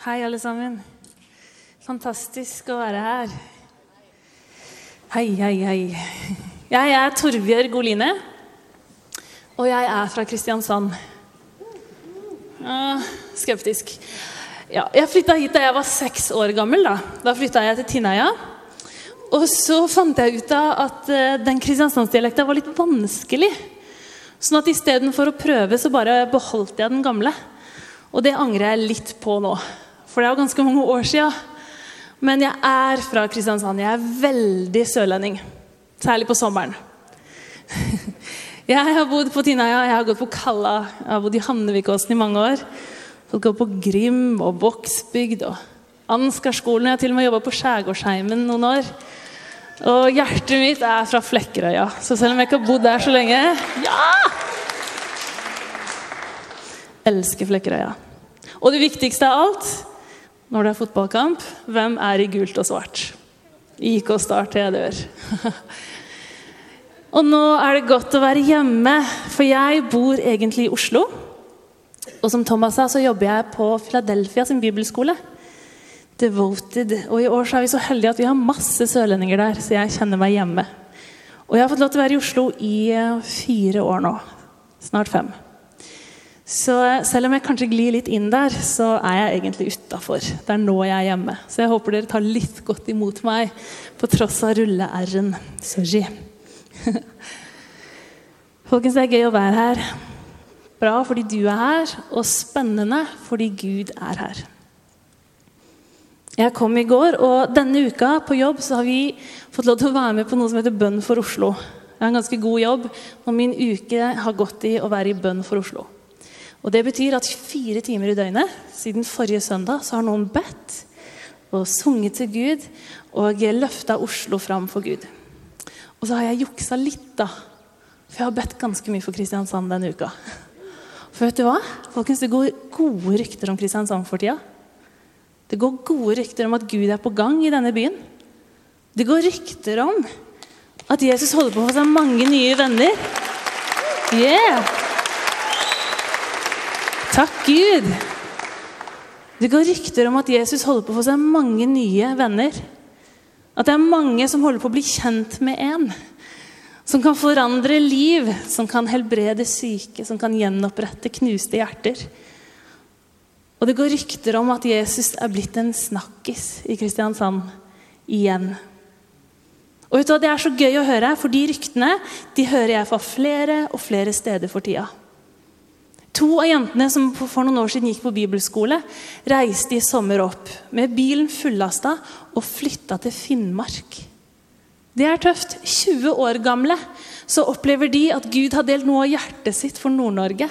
Hei, alle sammen. Fantastisk å være her. Hei, hei, hei. Jeg er Torbjørg Oline, og jeg er fra Kristiansand. Skeptisk. Ja, jeg flytta hit da jeg var seks år gammel. Da, da flytta jeg til Tinnøya. Og så fant jeg ut av at uh, den kristiansandsdialekta var litt vanskelig. Sånn at istedenfor å prøve, så bare beholdt jeg den gamle. Og det angrer jeg litt på nå. For det er jo ganske mange år sia. Men jeg er fra Kristiansand. Jeg er veldig sørlending. Særlig på sommeren. Jeg har bodd på Tinøya, jeg har gått på Kalla, jeg har bodd i Hannevikåsen i mange år. Fått gå på Grim og Vågsbygd og Ansgarskolen. Jeg har til og med jobba på Skjærgårdsheimen noen år. Og hjertet mitt er fra Flekkerøya. Så selv om jeg ikke har bodd der så lenge Ja! Elsker Flekkerøya. Og det viktigste av alt når det er fotballkamp, hvem er i gult og svart? IK Start til jeg dør. og nå er det godt å være hjemme, for jeg bor egentlig i Oslo. Og som Thomas sa, så jobber jeg på Philadelphia sin bibelskole. Devoted. Og i år så er vi så heldige at vi har masse sørlendinger der, så jeg kjenner meg hjemme. Og jeg har fått lov til å være i Oslo i eh, fire år nå. Snart fem. Så selv om jeg kanskje glir litt inn der, så er jeg egentlig utafor. Det er nå jeg er hjemme. Så jeg håper dere tar litt godt imot meg på tross av rulle-r-en. Sorry. Folkens, det er gøy å være her. Bra fordi du er her, og spennende fordi Gud er her. Jeg kom i går, og denne uka på jobb så har vi fått lov til å være med på noe som heter Bønn for Oslo. Jeg har en ganske god jobb, og min uke har gått i å være i bønn for Oslo. Og Det betyr at fire timer i døgnet siden forrige søndag så har noen bedt og sunget til Gud og løfta Oslo fram for Gud. Og så har jeg juksa litt, da. For jeg har bedt ganske mye for Kristiansand denne uka. For vet du hva? Folkens, Det går gode rykter om Kristiansand for tida. Det går gode rykter om at Gud er på gang i denne byen. Det går rykter om at Jesus holder på å få seg mange nye venner. Yeah! Takk, Gud! Det går rykter om at Jesus holder på å få seg mange nye venner. At det er mange som holder på å bli kjent med en. Som kan forandre liv, som kan helbrede syke, som kan gjenopprette knuste hjerter. Og det går rykter om at Jesus er blitt en snakkis i Kristiansand igjen. Og vet du hva, Det er så gøy å høre, for de ryktene de hører jeg fra flere og flere steder for tida. To av jentene som for noen år siden gikk på bibelskole, reiste i sommer opp med bilen fullasta og flytta til Finnmark. Det er tøft. 20 år gamle så opplever de at Gud har delt noe av hjertet sitt for Nord-Norge.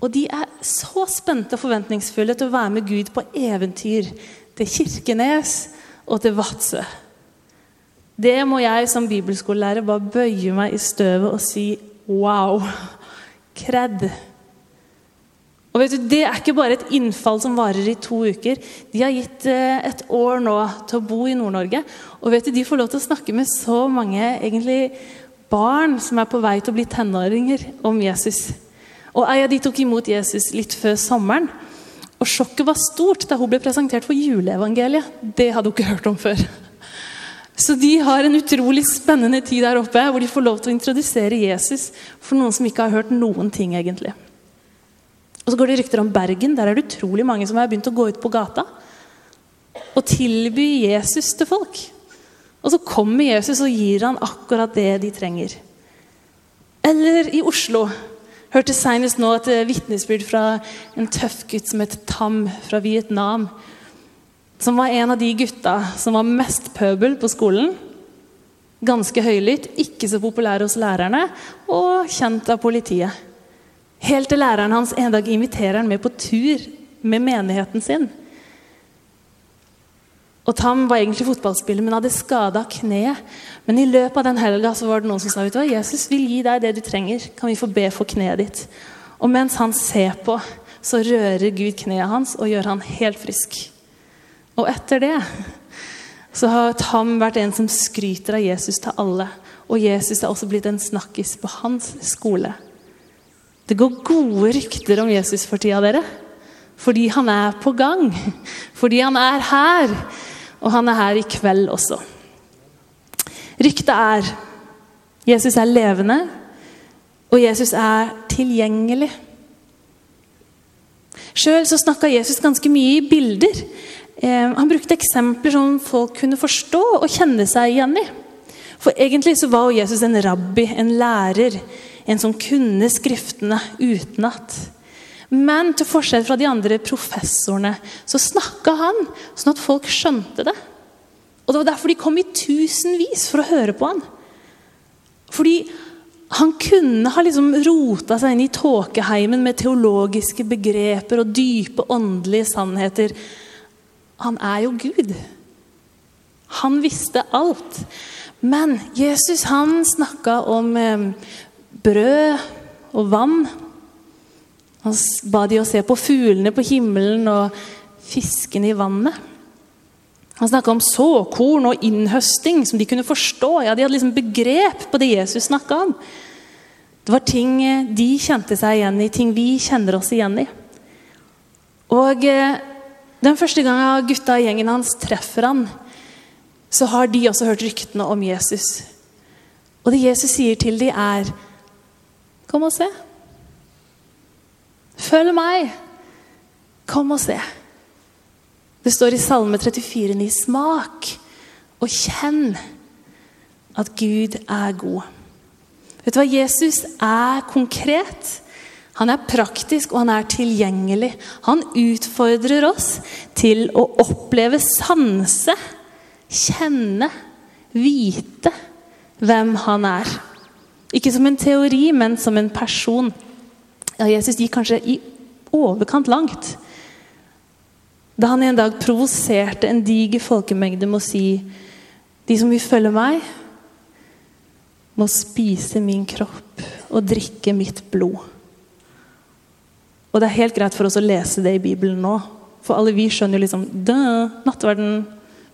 Og de er så spente og forventningsfulle til å være med Gud på eventyr til Kirkenes og til Vadsø. Det må jeg som bibelskolelærer bare bøye meg i støvet og si wow. Kred. Og vet du, Det er ikke bare et innfall som varer i to uker. De har gitt eh, et år nå til å bo i Nord-Norge. Og vet du, de får lov til å snakke med så mange egentlig barn som er på vei til å bli tenåringer, om Jesus. Og Ei av de tok imot Jesus litt før sommeren. Og sjokket var stort da hun ble presentert for juleevangeliet. Det hadde hun ikke hørt om før. Så de har en utrolig spennende tid der oppe hvor de får lov til å introdusere Jesus for noen som ikke har hørt noen ting, egentlig. Og så går det rykter om Bergen. Der er det utrolig mange som har begynt å gå ut på gata og tilby Jesus til folk. Og så kommer Jesus og gir han akkurat det de trenger. Eller i Oslo. Hørte senest nå et vitnesbyrd fra en tøff gutt som het Tam fra Vietnam. Som var en av de gutta som var mest pøbel på skolen. Ganske høylytt, ikke så populær hos lærerne og kjent av politiet. Helt til læreren hans en dag inviterer han med på tur med menigheten sin. Og Tam var egentlig fotballspiller, men hadde skada kneet. Men i løpet av den helga var det noen som sa vet du hva, Jesus vil gi deg det du trenger. Kan vi få be for kneet ditt? Og mens han ser på, så rører Gud kneet hans og gjør han helt frisk. Og etter det så har Tam vært en som skryter av Jesus til alle. Og Jesus er også blitt en snakkis på hans skole. Det går gode rykter om Jesus for tida, dere. Fordi han er på gang. Fordi han er her. Og han er her i kveld også. Ryktet er Jesus er levende, og Jesus er tilgjengelig. Sjøl snakka Jesus ganske mye i bilder. Eh, han brukte eksempler som folk kunne forstå og kjenne seg igjen i. For egentlig så var Jesus en rabbi, en lærer, en som kunne Skriftene utenat. Men til forskjell fra de andre professorene så snakka han sånn at folk skjønte det. Og Det var derfor de kom i tusenvis for å høre på han. Fordi han kunne ha liksom rota seg inn i tåkeheimen med teologiske begreper og dype åndelige sannheter. Han er jo Gud. Han visste alt. Men Jesus han snakka om eh, brød og vann. Han ba de å se på fuglene på himmelen og fiskene i vannet. Han snakka om såkorn og innhøsting som de kunne forstå. Ja, De hadde liksom begrep på det Jesus snakka om. Det var ting eh, de kjente seg igjen i, ting vi kjenner oss igjen i. Og eh, den første gangen gutta i gjengen hans treffer han, så har de også hørt ryktene om Jesus. Og det Jesus sier til dem, er Kom og se. Følg meg. Kom og se. Det står i Salme 34, 34,9.: Smak og kjenn at Gud er god. Vet du hva? Jesus er konkret. Han er praktisk, og han er tilgjengelig. Han utfordrer oss til å oppleve, sanse, kjenne, vite hvem han er. Ikke som en teori, men som en person. Ja, Jesus gikk kanskje i overkant langt da han en dag provoserte en diger folkemengde med å si De som vil følge meg, må spise min kropp og drikke mitt blod. Og det er helt greit for oss å lese det i Bibelen nå. For alle vi skjønner jo liksom Nattverden.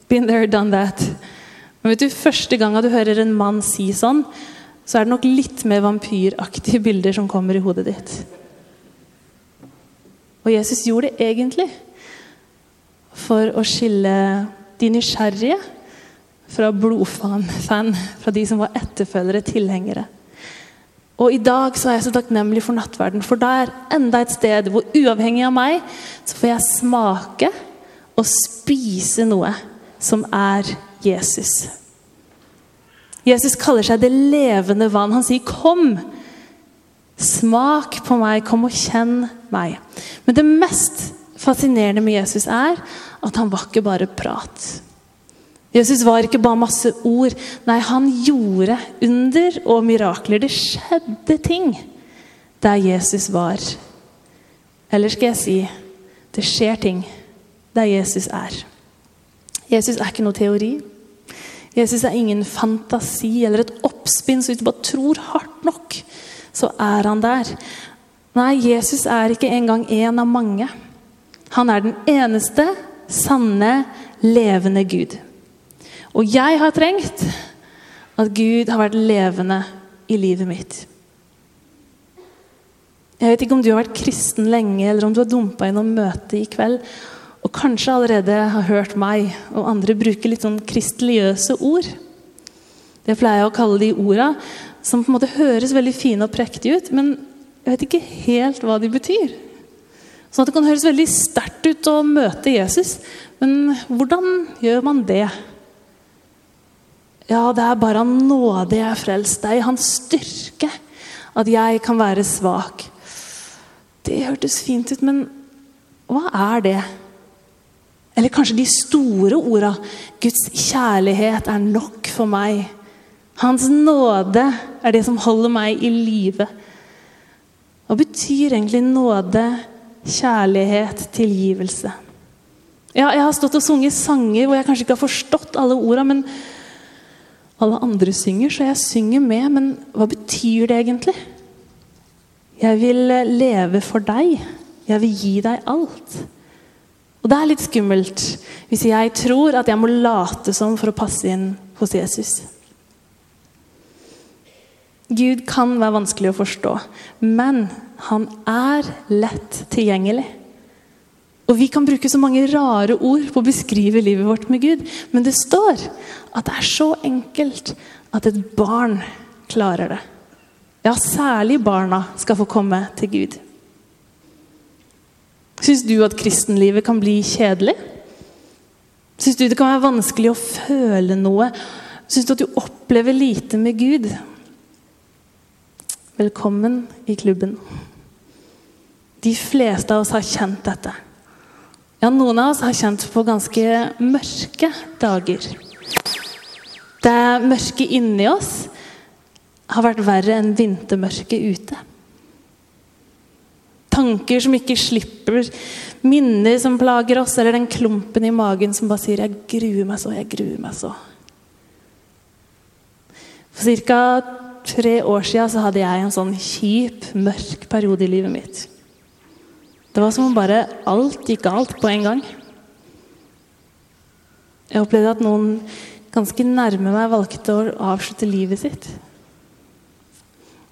Been there, done that. Men vet du, første gang du hører en mann si sånn, så er det nok litt mer vampyraktige bilder som kommer i hodet ditt. Og Jesus gjorde det egentlig for å skille de nysgjerrige fra blodfan, fan, fra de som var etterfølgere, tilhengere. Og i dag så er jeg så takknemlig for nattverden, for da er enda et sted hvor uavhengig av meg, så får jeg smake og spise noe som er Jesus. Jesus kaller seg det levende vann. Han sier 'kom'. Smak på meg, kom og kjenn meg. Men det mest fascinerende med Jesus er at han var ikke bare prat. Jesus var ikke bare masse ord. Nei, han gjorde under og mirakler. Det skjedde ting der Jesus var. Eller skal jeg si det skjer ting der Jesus er. Jesus er ikke noe teori. Jesus er ingen fantasi eller et oppspinn, så hvis du bare tror hardt nok, så er han der. Nei, Jesus er ikke engang en av mange. Han er den eneste sanne, levende Gud. Og jeg har trengt at Gud har vært levende i livet mitt. Jeg vet ikke om du har vært kristen lenge, eller om du har dumpa innom møtet i kveld og kanskje allerede har hørt meg og andre bruke litt sånn kristeligøse ord. Det pleier jeg å kalle de orda som på en måte høres veldig fine og prektige ut, men jeg vet ikke helt hva de betyr. Sånn at Det kan høres veldig sterkt ut å møte Jesus, men hvordan gjør man det? Ja, det er bare av nåde jeg er frelst. Det er i hans styrke at jeg kan være svak. Det hørtes fint ut, men hva er det? Eller kanskje de store orda. Guds kjærlighet er nok for meg. Hans nåde er det som holder meg i live. Hva betyr egentlig nåde, kjærlighet, tilgivelse. Ja, jeg har stått og sunget sanger hvor jeg kanskje ikke har forstått alle orda, men alle andre synger, så jeg synger med. Men hva betyr det egentlig? Jeg vil leve for deg. Jeg vil gi deg alt. Og det er litt skummelt hvis jeg tror at jeg må late som for å passe inn hos Jesus. Gud kan være vanskelig å forstå, men han er lett tilgjengelig. Og vi kan bruke så mange rare ord på å beskrive livet vårt med Gud, men det står at det er så enkelt at et barn klarer det. Ja, særlig barna skal få komme til Gud. Syns du at kristenlivet kan bli kjedelig? Syns du det kan være vanskelig å føle noe? Syns du at du opplever lite med Gud? Velkommen i klubben. De fleste av oss har kjent dette. Ja, noen av oss har kjent på ganske mørke dager. Det mørket inni oss har vært verre enn vintermørket ute. Tanker som ikke slipper, minner som plager oss, eller den klumpen i magen som bare sier 'jeg gruer meg så, jeg gruer meg så'. For ca. tre år siden så hadde jeg en sånn kjip, mørk periode i livet mitt. Det var som om bare alt gikk galt på en gang. Jeg opplevde at noen ganske nærme meg valgte å avslutte livet sitt.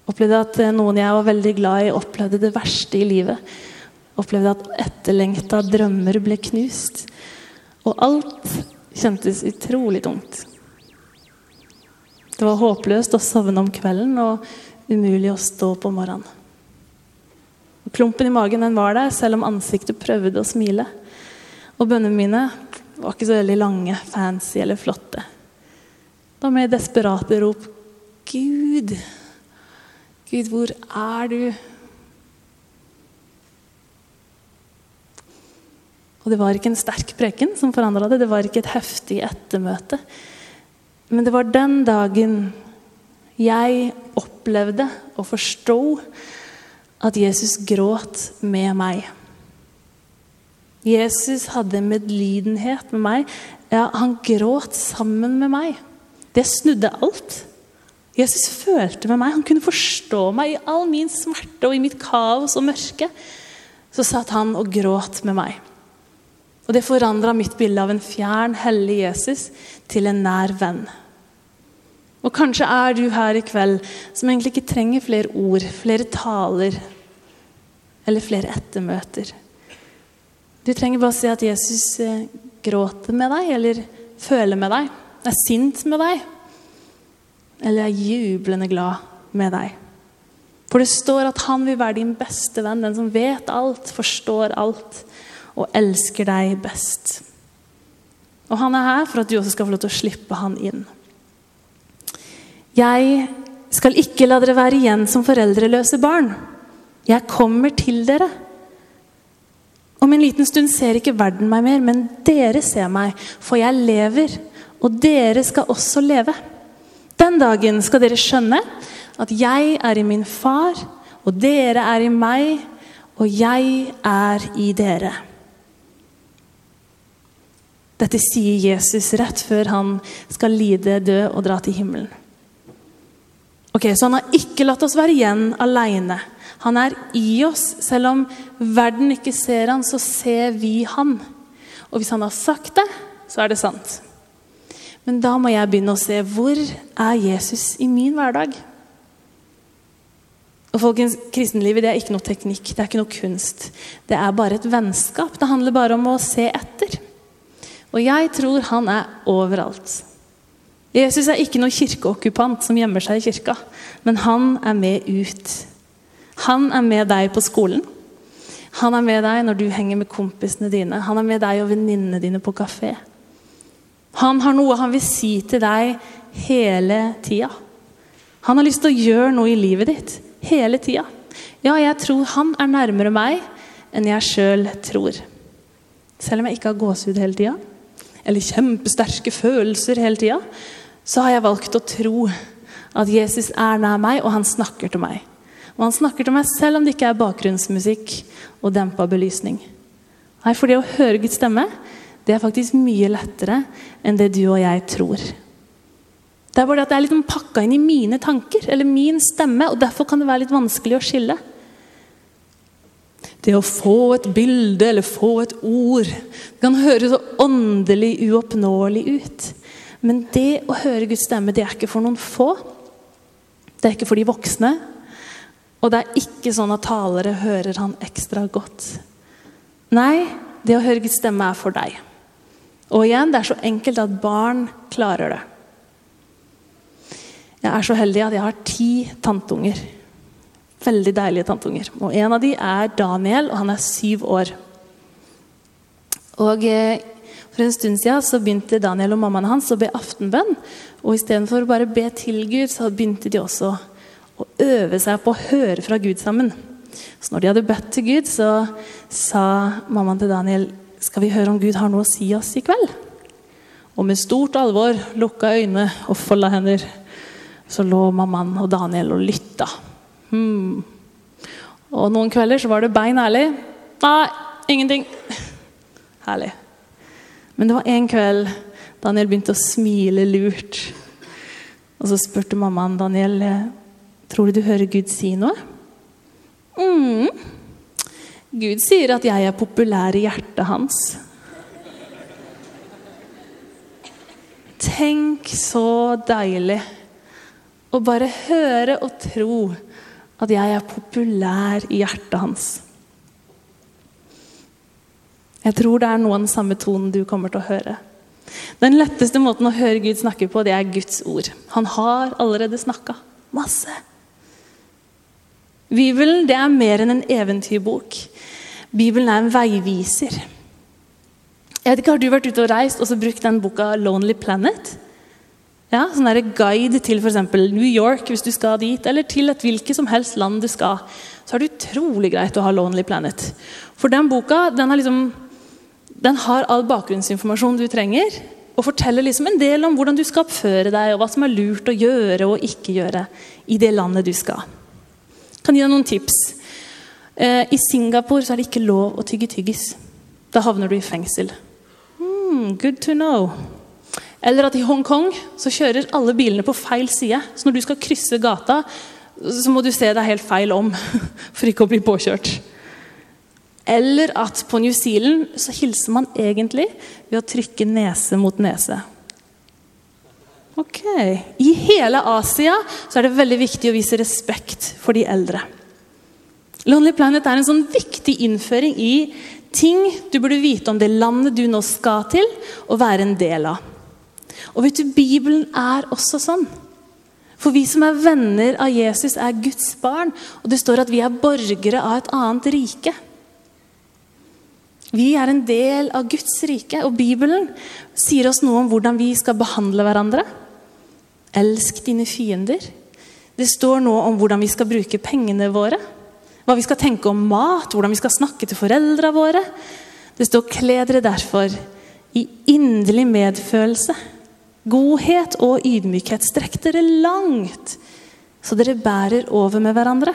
Opplevde at noen jeg var veldig glad i, opplevde det verste i livet. Opplevde at etterlengta drømmer ble knust. Og alt kjentes utrolig tungt. Det var håpløst å sovne om kvelden og umulig å stå på morgenen. Klumpen i magen den var der, selv om ansiktet prøvde å smile. Og bønnene mine var ikke så veldig lange, fancy eller flotte. Da med desperate rop Gud, Gud, hvor er du? Og det var ikke en sterk preken som forandra det, det var ikke et heftig ettermøte. Men det var den dagen jeg opplevde og forsto at Jesus gråt med meg. Jesus hadde medlidenhet med meg. Ja, han gråt sammen med meg. Det snudde alt. Jesus følte med meg. Han kunne forstå meg i all min smerte og i mitt kaos og mørke. Så satt han og gråt med meg. Og det forandra mitt bilde av en fjern, hellig Jesus til en nær venn. Og kanskje er du her i kveld som egentlig ikke trenger flere ord, flere taler eller flere ettermøter. Du trenger bare å si at Jesus eh, gråter med deg, eller føler med deg, er sint med deg, eller jeg er jublende glad med deg. For det står at han vil være din beste venn, den som vet alt, forstår alt og elsker deg best. Og han er her for at du også skal få lov til å slippe han inn. Jeg skal ikke la dere være igjen som foreldreløse barn. Jeg kommer til dere. Om en liten stund ser ikke verden meg mer, men dere ser meg, for jeg lever, og dere skal også leve. Den dagen skal dere skjønne at jeg er i min far, og dere er i meg, og jeg er i dere. Dette sier Jesus rett før han skal lide, dø og dra til himmelen. Ok, Så han har ikke latt oss være igjen aleine. Han er i oss. Selv om verden ikke ser han, så ser vi han. Og hvis han har sagt det, så er det sant. Men da må jeg begynne å se hvor er Jesus i min hverdag? Og folkens, Kristenlivet det er ikke noe teknikk, det er ikke noe kunst. Det er bare et vennskap. Det handler bare om å se etter. Og jeg tror han er overalt. Jesus er ikke noen kirkeokkupant som gjemmer seg i kirka, men han er med ut. Han er med deg på skolen. Han er med deg når du henger med kompisene dine. Han er med deg og venninnene dine på kafé. Han har noe han vil si til deg hele tida. Han har lyst til å gjøre noe i livet ditt hele tida. Ja, jeg tror han er nærmere meg enn jeg sjøl tror. Selv om jeg ikke har gåsehud hele tida, eller kjempesterke følelser hele tida, så har jeg valgt å tro at Jesus er nær meg, og han snakker til meg. Og han snakker til meg selv om det ikke er bakgrunnsmusikk og dempa belysning. Nei, For det å høre Guds stemme det er faktisk mye lettere enn det du og jeg tror. Det er bare at det er litt pakka inn i mine tanker eller min stemme, og derfor kan det være litt vanskelig å skille. Det å få et bilde eller få et ord det kan høres så åndelig uoppnåelig ut. Men det å høre Guds stemme, det er ikke for noen få. Det er ikke for de voksne. Og det er ikke sånn at talere hører han ekstra godt. Nei, det å høre Guds stemme er for deg. Og igjen, det er så enkelt at barn klarer det. Jeg er så heldig at jeg har ti tanteunger. Veldig deilige tanteunger. Og en av de er Daniel, og han er syv år. Og eh, For en stund siden så begynte Daniel og mammaen hans å be aftenbønn. Og istedenfor å bare be til Gud, så begynte de også å øve seg på å høre fra Gud sammen. Så når de hadde bedt til Gud, så sa mammaen til Daniel skal vi høre om Gud har noe å si oss i kveld. Og med stort alvor, lukka øyne og folda hender, så lå mammaen og Daniel og lytta. Hmm. Og noen kvelder så var det bein ærlig. Nei, ingenting. Herlig. Men det var en kveld Daniel begynte å smile lurt. Og så spurte mammaen Daniel tror du du hører Gud si noe. Mm. Gud sier at jeg er populær i hjertet hans. Tenk så deilig å bare høre og tro at jeg er populær i hjertet hans. Jeg tror det er noe av den samme tonen du kommer til å høre. Den letteste måten å høre Gud snakke på, det er Guds ord. Han har allerede snakka. Masse. Bibelen det er mer enn en eventyrbok. Bibelen er en veiviser. Jeg vet ikke, Har du vært ute og reist og så brukt den boka 'Lonely Planet'? Ja, sånn der Guide til f.eks. New York hvis du skal dit, eller til et hvilket som helst land du skal. Så er det utrolig greit å ha 'Lonely Planet'. For den boka den, liksom, den har all bakgrunnsinformasjon du trenger. Og forteller liksom en del om hvordan du skal oppføre deg, og hva som er lurt å gjøre og ikke gjøre i det landet du skal. Kan gi deg noen tips. Eh, I Singapore så er det ikke lov å tygge tyggis. Da havner du i fengsel. Hmm, good to know. Eller at i Hongkong så kjører alle bilene på feil side. Så når du skal krysse gata, så må du se deg helt feil om for ikke å bli påkjørt. Eller at på New Zealand så hilser man egentlig ved å trykke nese mot nese. Ok. I hele Asia så er det veldig viktig å vise respekt for de eldre. Lonely Planet er en sånn viktig innføring i ting du burde vite om det landet du nå skal til, og være en del av. Og vet du, Bibelen er også sånn. For vi som er venner av Jesus, er Guds barn. Og det står at vi er borgere av et annet rike. Vi er en del av Guds rike, og Bibelen sier oss noe om hvordan vi skal behandle hverandre. Elsk dine fiender. Det står noe om hvordan vi skal bruke pengene våre. Hva vi skal tenke om mat, hvordan vi skal snakke til foreldra våre. Det står 'kle dere derfor i inderlig medfølelse' Godhet og ydmykhet. Strekk dere langt, så dere bærer over med hverandre.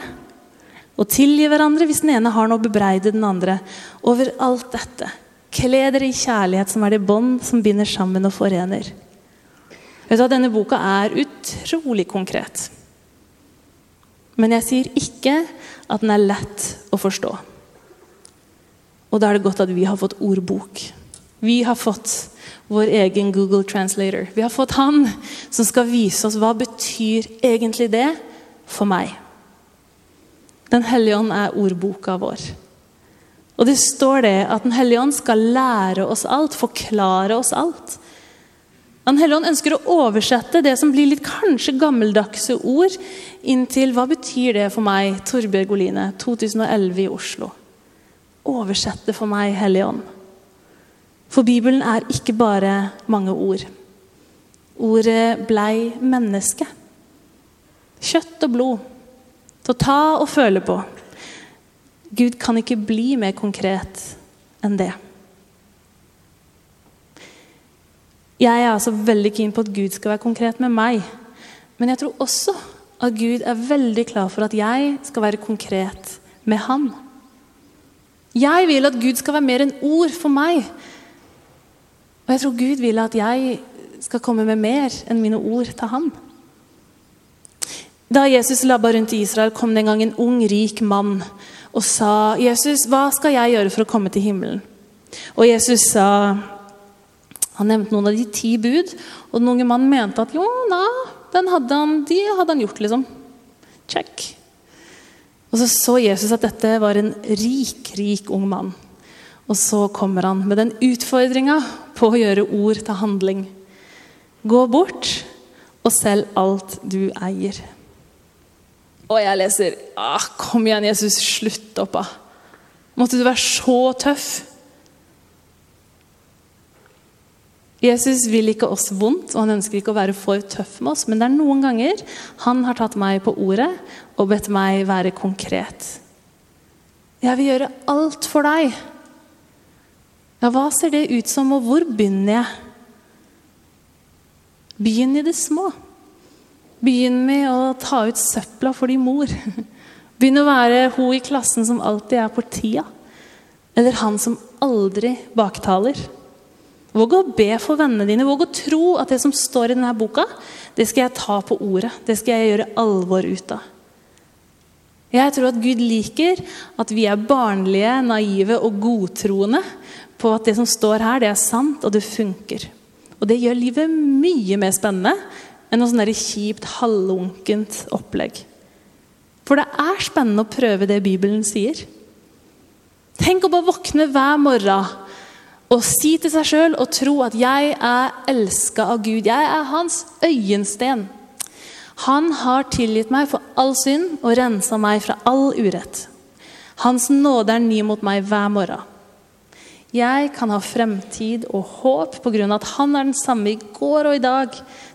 Og tilgi hverandre hvis den ene har noe å bebreide den andre. Over alt dette. Kle dere i kjærlighet, som er det bånd som binder sammen og forener. Vet du at Denne boka er utrolig konkret. Men jeg sier ikke at den er lett å forstå. Og da er det godt at vi har fått ordbok. Vi har fått vår egen Google Translator. Vi har fått han som skal vise oss hva betyr egentlig det for meg. Den hellige ånd er ordboka vår. Og det står det at Den hellige ånd skal lære oss alt, forklare oss alt. Den hellige ånd ønsker å oversette det som blir litt kanskje gammeldagse ord, inn til hva betyr det for meg, Torbjørg Oline, 2011 i Oslo. Oversette for meg, Hellige ånd. For Bibelen er ikke bare mange ord. Ordet blei menneske. Kjøtt og blod. Til å ta og føle på. Gud kan ikke bli mer konkret enn det. Jeg er altså veldig keen på at Gud skal være konkret med meg. Men jeg tror også at Gud er veldig klar for at jeg skal være konkret med Han. Jeg vil at Gud skal være mer enn ord for meg. Og jeg tror Gud vil at jeg skal komme med mer enn mine ord til han. Da Jesus labba rundt i Israel, kom det en gang en ung, rik mann og sa, 'Jesus, hva skal jeg gjøre for å komme til himmelen?' Og Jesus sa Han nevnte noen av de ti bud, og den unge mannen mente at jo, den hadde han, de hadde han gjort, liksom. Check. Og så så Jesus at dette var en rik, rik ung mann. Og så kommer han med den utfordringa på å gjøre ord til handling. Gå bort og selg alt du eier. Og jeg leser ah, Kom igjen, Jesus, slutt opp, da. Måtte du være så tøff? Jesus vil ikke oss vondt, og han ønsker ikke å være for tøff med oss, men det er noen ganger han har tatt meg på ordet og bedt meg være konkret. Jeg vil gjøre alt for deg. Ja, hva ser det ut som, og hvor begynner jeg? Begynn i det små. Begynn med å ta ut søpla for din mor. Begynn å være hun i klassen som alltid er på tida. Eller han som aldri baktaler. Våg å be for vennene dine. Våg å tro at det som står i denne boka, det skal jeg ta på ordet. Det skal jeg gjøre alvor ut av. Jeg tror at Gud liker at vi er barnlige, naive og godtroende på at det som står her, det er sant, og det funker. Og det gjør livet mye mer spennende enn noe sånn kjipt, halvunkent opplegg. For det er spennende å prøve det Bibelen sier. Tenk å bare våkne hver morgen og si til seg sjøl og tro at 'jeg er elska av Gud'. Jeg er hans øyensten. Han har tilgitt meg for all synd og rensa meg fra all urett. Hans nåde er ny mot meg hver morgen. Jeg kan ha fremtid og håp av at han er den samme i går og i dag,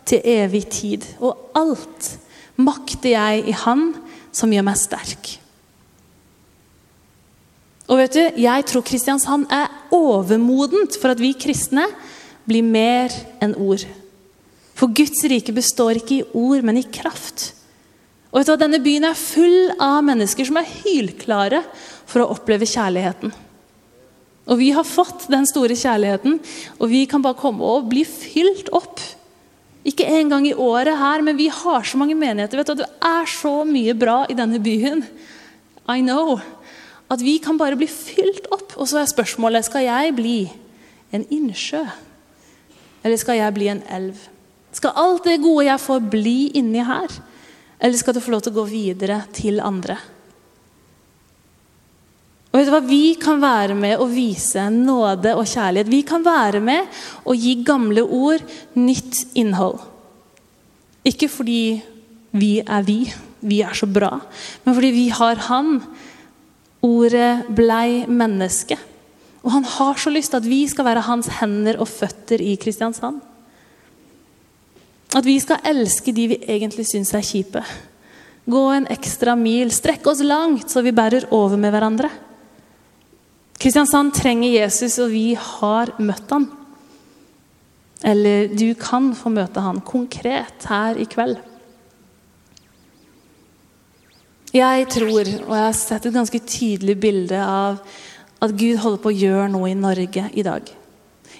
til evig tid. Og alt makter jeg i Han som gjør meg sterk. Og vet du, Jeg tror Kristiansand er overmodent for at vi kristne blir mer enn ord. For Guds rike består ikke i ord, men i kraft. Og vet du hva, Denne byen er full av mennesker som er hylklare for å oppleve kjærligheten. Og vi har fått den store kjærligheten, og vi kan bare komme og bli fylt opp. Ikke en gang i året her, men vi har så mange menigheter. vet du, Det er så mye bra i denne byen. I know. At vi kan bare bli fylt opp. Og så er spørsmålet skal jeg bli en innsjø. Eller skal jeg bli en elv? Skal alt det gode jeg får, bli inni her? Eller skal det få lov til å gå videre til andre? Og vet du hva? Vi kan være med å vise nåde og kjærlighet. Vi kan være med å gi gamle ord nytt innhold. Ikke fordi vi er vi, vi er så bra, men fordi vi har Han Ordet blei menneske. Og han har så lyst til at vi skal være hans hender og føtter i Kristiansand. At vi skal elske de vi egentlig syns er kjipe. Gå en ekstra mil, strekke oss langt så vi bærer over med hverandre. Kristiansand trenger Jesus, og vi har møtt han. Eller du kan få møte han konkret her i kveld. Jeg tror, og jeg har sett et ganske tydelig bilde av at Gud holder på å gjøre noe i Norge i dag.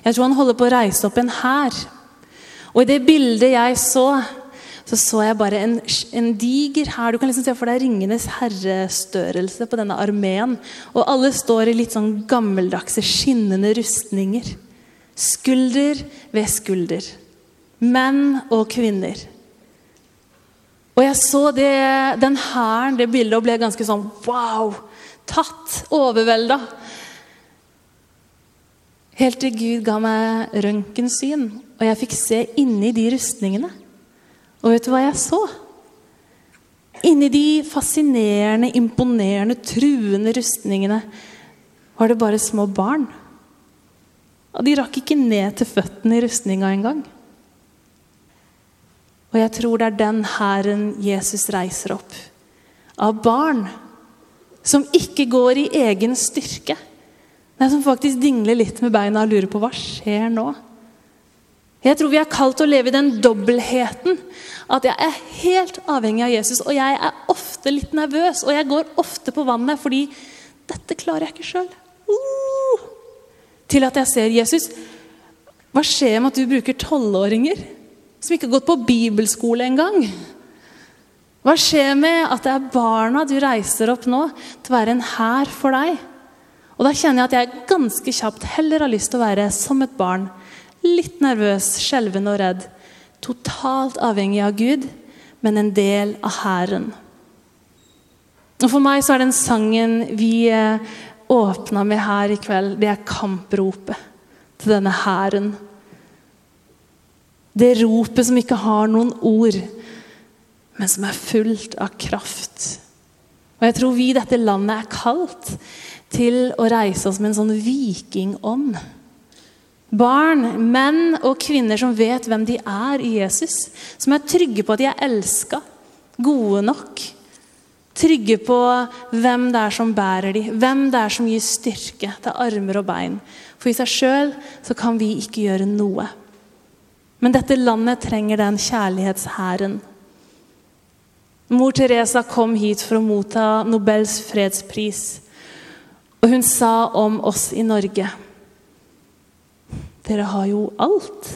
Jeg tror han holder på å reise opp en hær. Og i det bildet jeg så, så så jeg bare en, en diger hær. Du kan liksom se for deg Ringenes herrestørrelse på denne armeen. Og alle står i litt sånn gammeldagse, skinnende rustninger. Skulder ved skulder. Menn og kvinner. Og jeg så det, den hæren, det bildet, og ble ganske sånn wow! Tatt. Overvelda. Helt til Gud ga meg røntgensyn, og jeg fikk se inni de rustningene. Og vet du hva jeg så? Inni de fascinerende, imponerende, truende rustningene var det bare små barn. Og de rakk ikke ned til føttene i rustninga engang. Og jeg tror det er den hæren Jesus reiser opp. Av barn som ikke går i egen styrke. men som faktisk dingler litt med beina og lurer på hva skjer nå. Jeg tror vi er kalt til å leve i den dobbeltheten. At jeg er helt avhengig av Jesus, og jeg er ofte litt nervøs. Og jeg går ofte på vannet fordi dette klarer jeg ikke sjøl. Uh! Til at jeg ser Jesus. Hva skjer med at du bruker tolvåringer? Som ikke har gått på bibelskole engang. Hva skjer med at det er barna du reiser opp nå til å være en hær for deg? Og da kjenner jeg at jeg ganske kjapt heller har lyst til å være som et barn. Litt nervøs, skjelven og redd. Totalt avhengig av Gud, men en del av hæren. Og For meg så er den sangen vi eh, åpna med her i kveld, det er kampropet til denne hæren. Det ropet som ikke har noen ord, men som er fullt av kraft. Og jeg tror vi i dette landet er kalt til å reise oss med en sånn vikingånd. Barn, menn og kvinner som vet hvem de er i Jesus. Som er trygge på at de er elska, gode nok. Trygge på hvem det er som bærer de, hvem det er som gir styrke til armer og bein. For i seg sjøl kan vi ikke gjøre noe. Men dette landet trenger den kjærlighetshæren. Mor Teresa kom hit for å motta Nobels fredspris. Og hun sa om oss i Norge Dere har jo alt.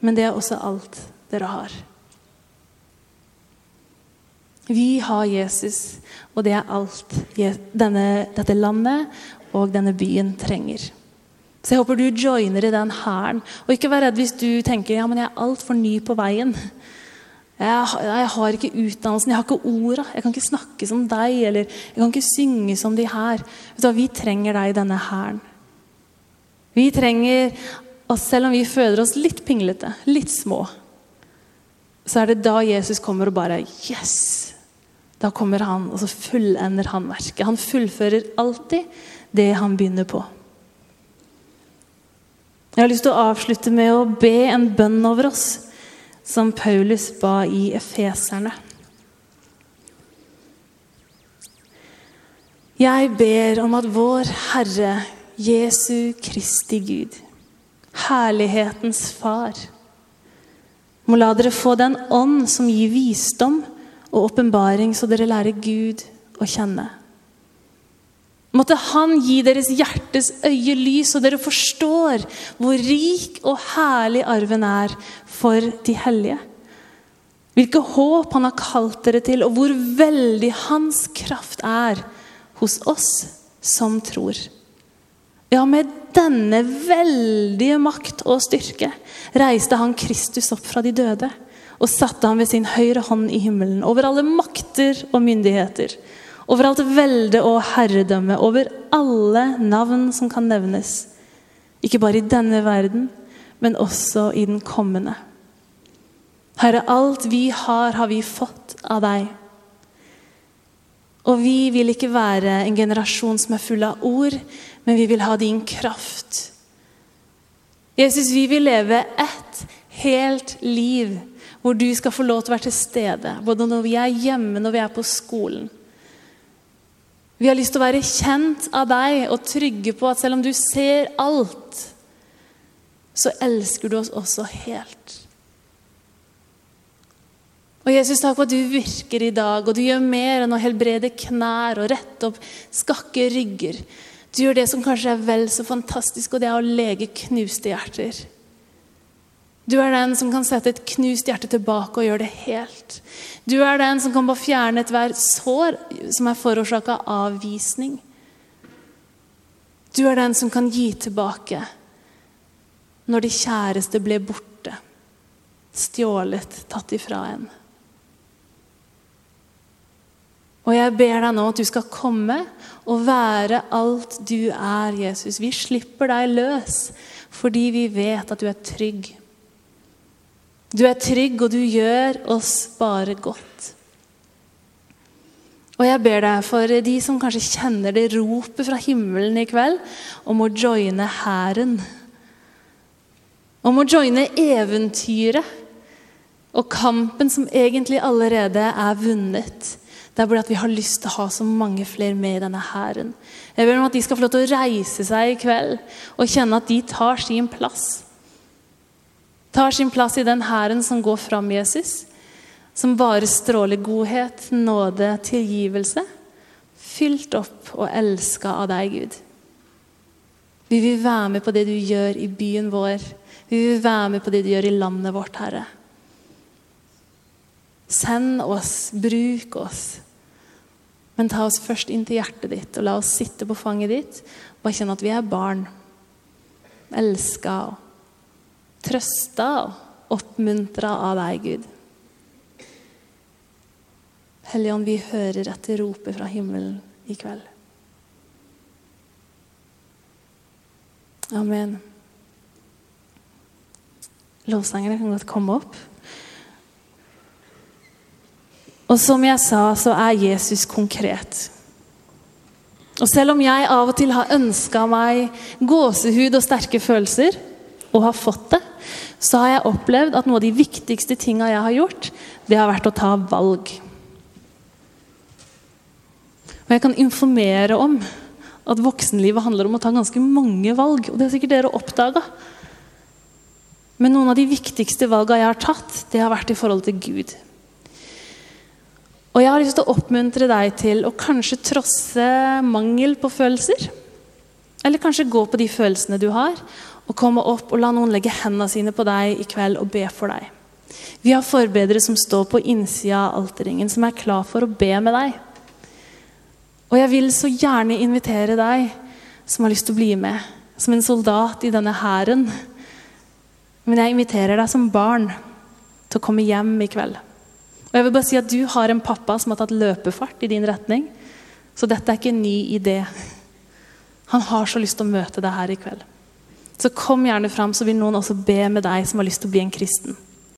Men det er også alt dere har. Vi har Jesus, og det er alt denne, dette landet og denne byen trenger. Så jeg håper du joiner i den hæren. Og ikke vær redd hvis du tenker ja, men jeg er altfor ny på veien. Jeg, jeg, har ikke utdannelsen, jeg har ikke orda. Jeg kan ikke snakke som deg, eller jeg kan ikke synge som de her. Så vi trenger deg i denne hæren. Vi trenger oss, selv om vi føler oss litt pinglete, litt små, så er det da Jesus kommer og bare Yes! Da kommer han, og så fullender han verket. Han fullfører alltid det han begynner på. Jeg har lyst til å avslutte med å be en bønn over oss, som Paulus ba i Efeserne. Jeg ber om at vår Herre Jesu Kristi Gud, herlighetens Far, må la dere få den ånd som gir visdom og åpenbaring, så dere lærer Gud å kjenne. Måtte Han gi deres hjertes øye lys, så dere forstår hvor rik og herlig arven er for de hellige. Hvilke håp Han har kalt dere til, og hvor veldig Hans kraft er hos oss som tror. Ja, med denne veldige makt og styrke reiste han Kristus opp fra de døde og satte ham ved sin høyre hånd i himmelen, over alle makter og myndigheter over alt velde og herredømme, over alle navn som kan nevnes. Ikke bare i denne verden, men også i den kommende. Herre, alt vi har, har vi fått av deg. Og vi vil ikke være en generasjon som er full av ord, men vi vil ha din kraft. Jesus, vi vil leve ett helt liv hvor du skal få lov til å være til stede. Både når vi er hjemme, når vi er på skolen. Vi har lyst til å være kjent av deg og trygge på at selv om du ser alt, så elsker du oss også helt. Og Jesus, takk for at du virker i dag, og du gjør mer enn å helbrede knær og rette opp skakke rygger. Du gjør det som kanskje er vel så fantastisk, og det er å lege knuste hjerter. Du er den som kan sette et knust hjerte tilbake og gjøre det helt. Du er den som kan bare fjerne ethvert sår som er forårsaka av avvisning. Du er den som kan gi tilbake når de kjæreste ble borte, stjålet, tatt ifra en. Og jeg ber deg nå at du skal komme og være alt du er, Jesus. Vi slipper deg løs fordi vi vet at du er trygg. Du er trygg, og du gjør oss bare godt. Og jeg ber deg for de som kanskje kjenner det ropet fra himmelen i kveld, om å joine hæren. Om å joine eventyret og kampen som egentlig allerede er vunnet. Det er bare at vi har lyst til å ha så mange flere med i denne hæren. Jeg ber om at de skal få lov til å reise seg i kveld og kjenne at de tar sin plass tar sin plass i den hæren som går fram Jesus, som bare stråler godhet, nåde, tilgivelse, fylt opp og elska av deg, Gud. Vi vil være med på det du gjør i byen vår. Vi vil være med på det du gjør i landet vårt, Herre. Send oss, bruk oss. Men ta oss først inn til hjertet ditt, og la oss sitte på fanget ditt bare kjenne at vi er barn. Elska og trøsta og oppmuntra av deg, Gud. Hellige Ånd, vi hører etter ropet fra himmelen i kveld. Amen. Lovsangerne kan godt komme opp. Og som jeg sa, så er Jesus konkret. Og selv om jeg av og til har ønska meg gåsehud og sterke følelser, og har fått det, så har jeg opplevd at noe av de viktigste tinga jeg har gjort, det har vært å ta valg. Og jeg kan informere om at voksenlivet handler om å ta ganske mange valg. Og det har sikkert dere oppdaga. Men noen av de viktigste valga jeg har tatt, det har vært i forhold til Gud. Og jeg har lyst til å oppmuntre deg til å kanskje trosse mangel på følelser. Eller kanskje gå på de følelsene du har, og komme opp og la noen legge hendene sine på deg i kveld og be for deg. Vi har forbedere som står på innsida av alterringen, som er klar for å be med deg. Og jeg vil så gjerne invitere deg som har lyst til å bli med, som en soldat i denne hæren. Men jeg inviterer deg som barn til å komme hjem i kveld. Og jeg vil bare si at Du har en pappa som har tatt løpefart i din retning. Så dette er ikke en ny idé. Han har så lyst til å møte deg her i kveld. Så kom gjerne fram, så vil noen også be med deg som har lyst til å bli en kristen.